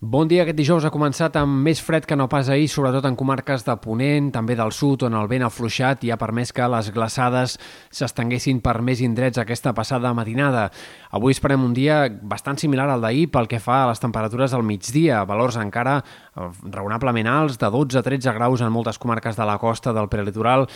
Bon dia. Aquest dijous ha començat amb més fred que no pas ahir, sobretot en comarques de Ponent, també del sud, on el vent ha fluixat i ha permès que les glaçades s'estenguessin per més indrets aquesta passada matinada. Avui esperem un dia bastant similar al d'ahir pel que fa a les temperatures del migdia, valors encara raonablement alts, de 12 a 13 graus en moltes comarques de la costa del prelitoral,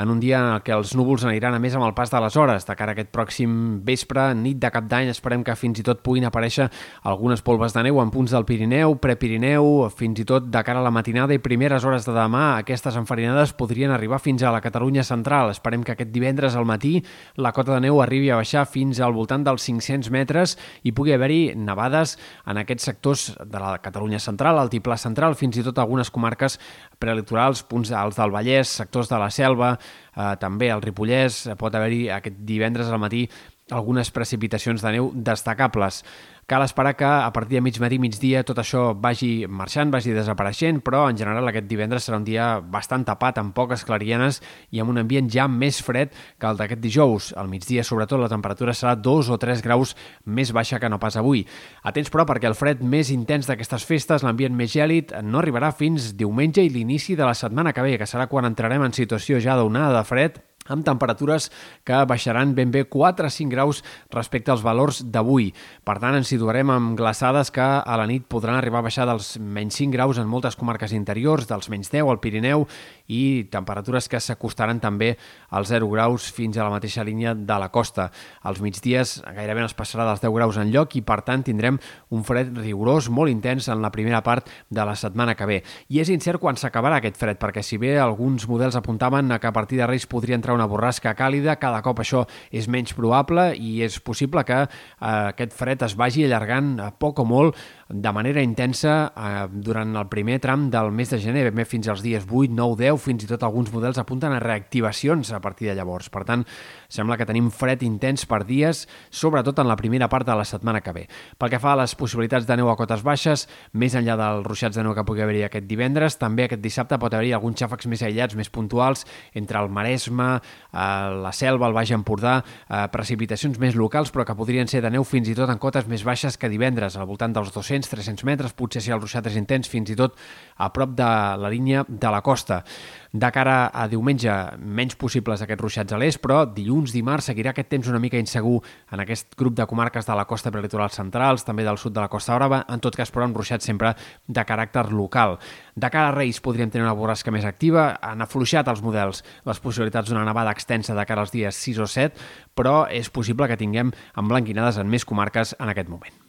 en un dia en què els núvols aniran a més amb el pas de les hores. De cara a aquest pròxim vespre, nit de cap d'any, esperem que fins i tot puguin aparèixer algunes polves de neu en punts del Pirineu Pirineu, Prepirineu, fins i tot de cara a la matinada i primeres hores de demà, aquestes enfarinades podrien arribar fins a la Catalunya central. Esperem que aquest divendres al matí la cota de neu arribi a baixar fins al voltant dels 500 metres i pugui haver-hi nevades en aquests sectors de la Catalunya central, Altiplà central, fins i tot algunes comarques prelitorals, punts alts del Vallès, sectors de la Selva, eh, també al Ripollès, pot haver-hi aquest divendres al matí algunes precipitacions de neu destacables. Cal esperar que a partir de mig matí, migdia, tot això vagi marxant, vagi desapareixent, però en general aquest divendres serà un dia bastant tapat, amb poques clarianes i amb un ambient ja més fred que el d'aquest dijous. Al migdia, sobretot, la temperatura serà 2 o 3 graus més baixa que no pas avui. Atents, però, perquè el fred més intens d'aquestes festes, l'ambient més gèlid, no arribarà fins diumenge i l'inici de la setmana que ve, que serà quan entrarem en situació ja d'onada de fred amb temperatures que baixaran ben bé 4 a 5 graus respecte als valors d'avui. Per tant, ens situarem amb glaçades que a la nit podran arribar a baixar dels menys 5 graus en moltes comarques interiors, dels menys 10 al Pirineu i temperatures que s'acostaran també als 0 graus fins a la mateixa línia de la costa. Als migdies gairebé es passarà dels 10 graus en lloc i, per tant, tindrem un fred rigorós molt intens en la primera part de la setmana que ve. I és incert quan s'acabarà aquest fred, perquè si bé alguns models apuntaven que a partir de Reis podria entrar una borrasca càlida, cada cop això és menys probable i és possible que eh, aquest fred es vagi allargant a poc o molt de manera intensa eh, durant el primer tram del mes de gener, ben bé fins als dies 8, 9, 10, fins i tot alguns models apunten a reactivacions a partir de llavors. Per tant, sembla que tenim fred intens per dies, sobretot en la primera part de la setmana que ve. Pel que fa a les possibilitats de neu a cotes baixes, més enllà dels ruixats de neu que pugui haver-hi aquest divendres, també aquest dissabte pot haver-hi alguns xàfecs més aïllats, més puntuals, entre el Maresme, a la Selva, al Baix Empordà, eh, precipitacions més locals, però que podrien ser de neu fins i tot en cotes més baixes que divendres, al voltant dels 200-300 metres, potser si el ruixat és intens, fins i tot a prop de la línia de la costa. De cara a diumenge, menys possibles aquests ruixats a l'est, però dilluns, dimarts, seguirà aquest temps una mica insegur en aquest grup de comarques de la costa prelitoral centrals, també del sud de la Costa Brava, en tot cas, però, un ruixat sempre de caràcter local. De cara a Reis podríem tenir una borrasca més activa, han afluixat els models les possibilitats d'una nevada extensa de cara als dies 6 o 7, però és possible que tinguem emblanquinades en més comarques en aquest moment.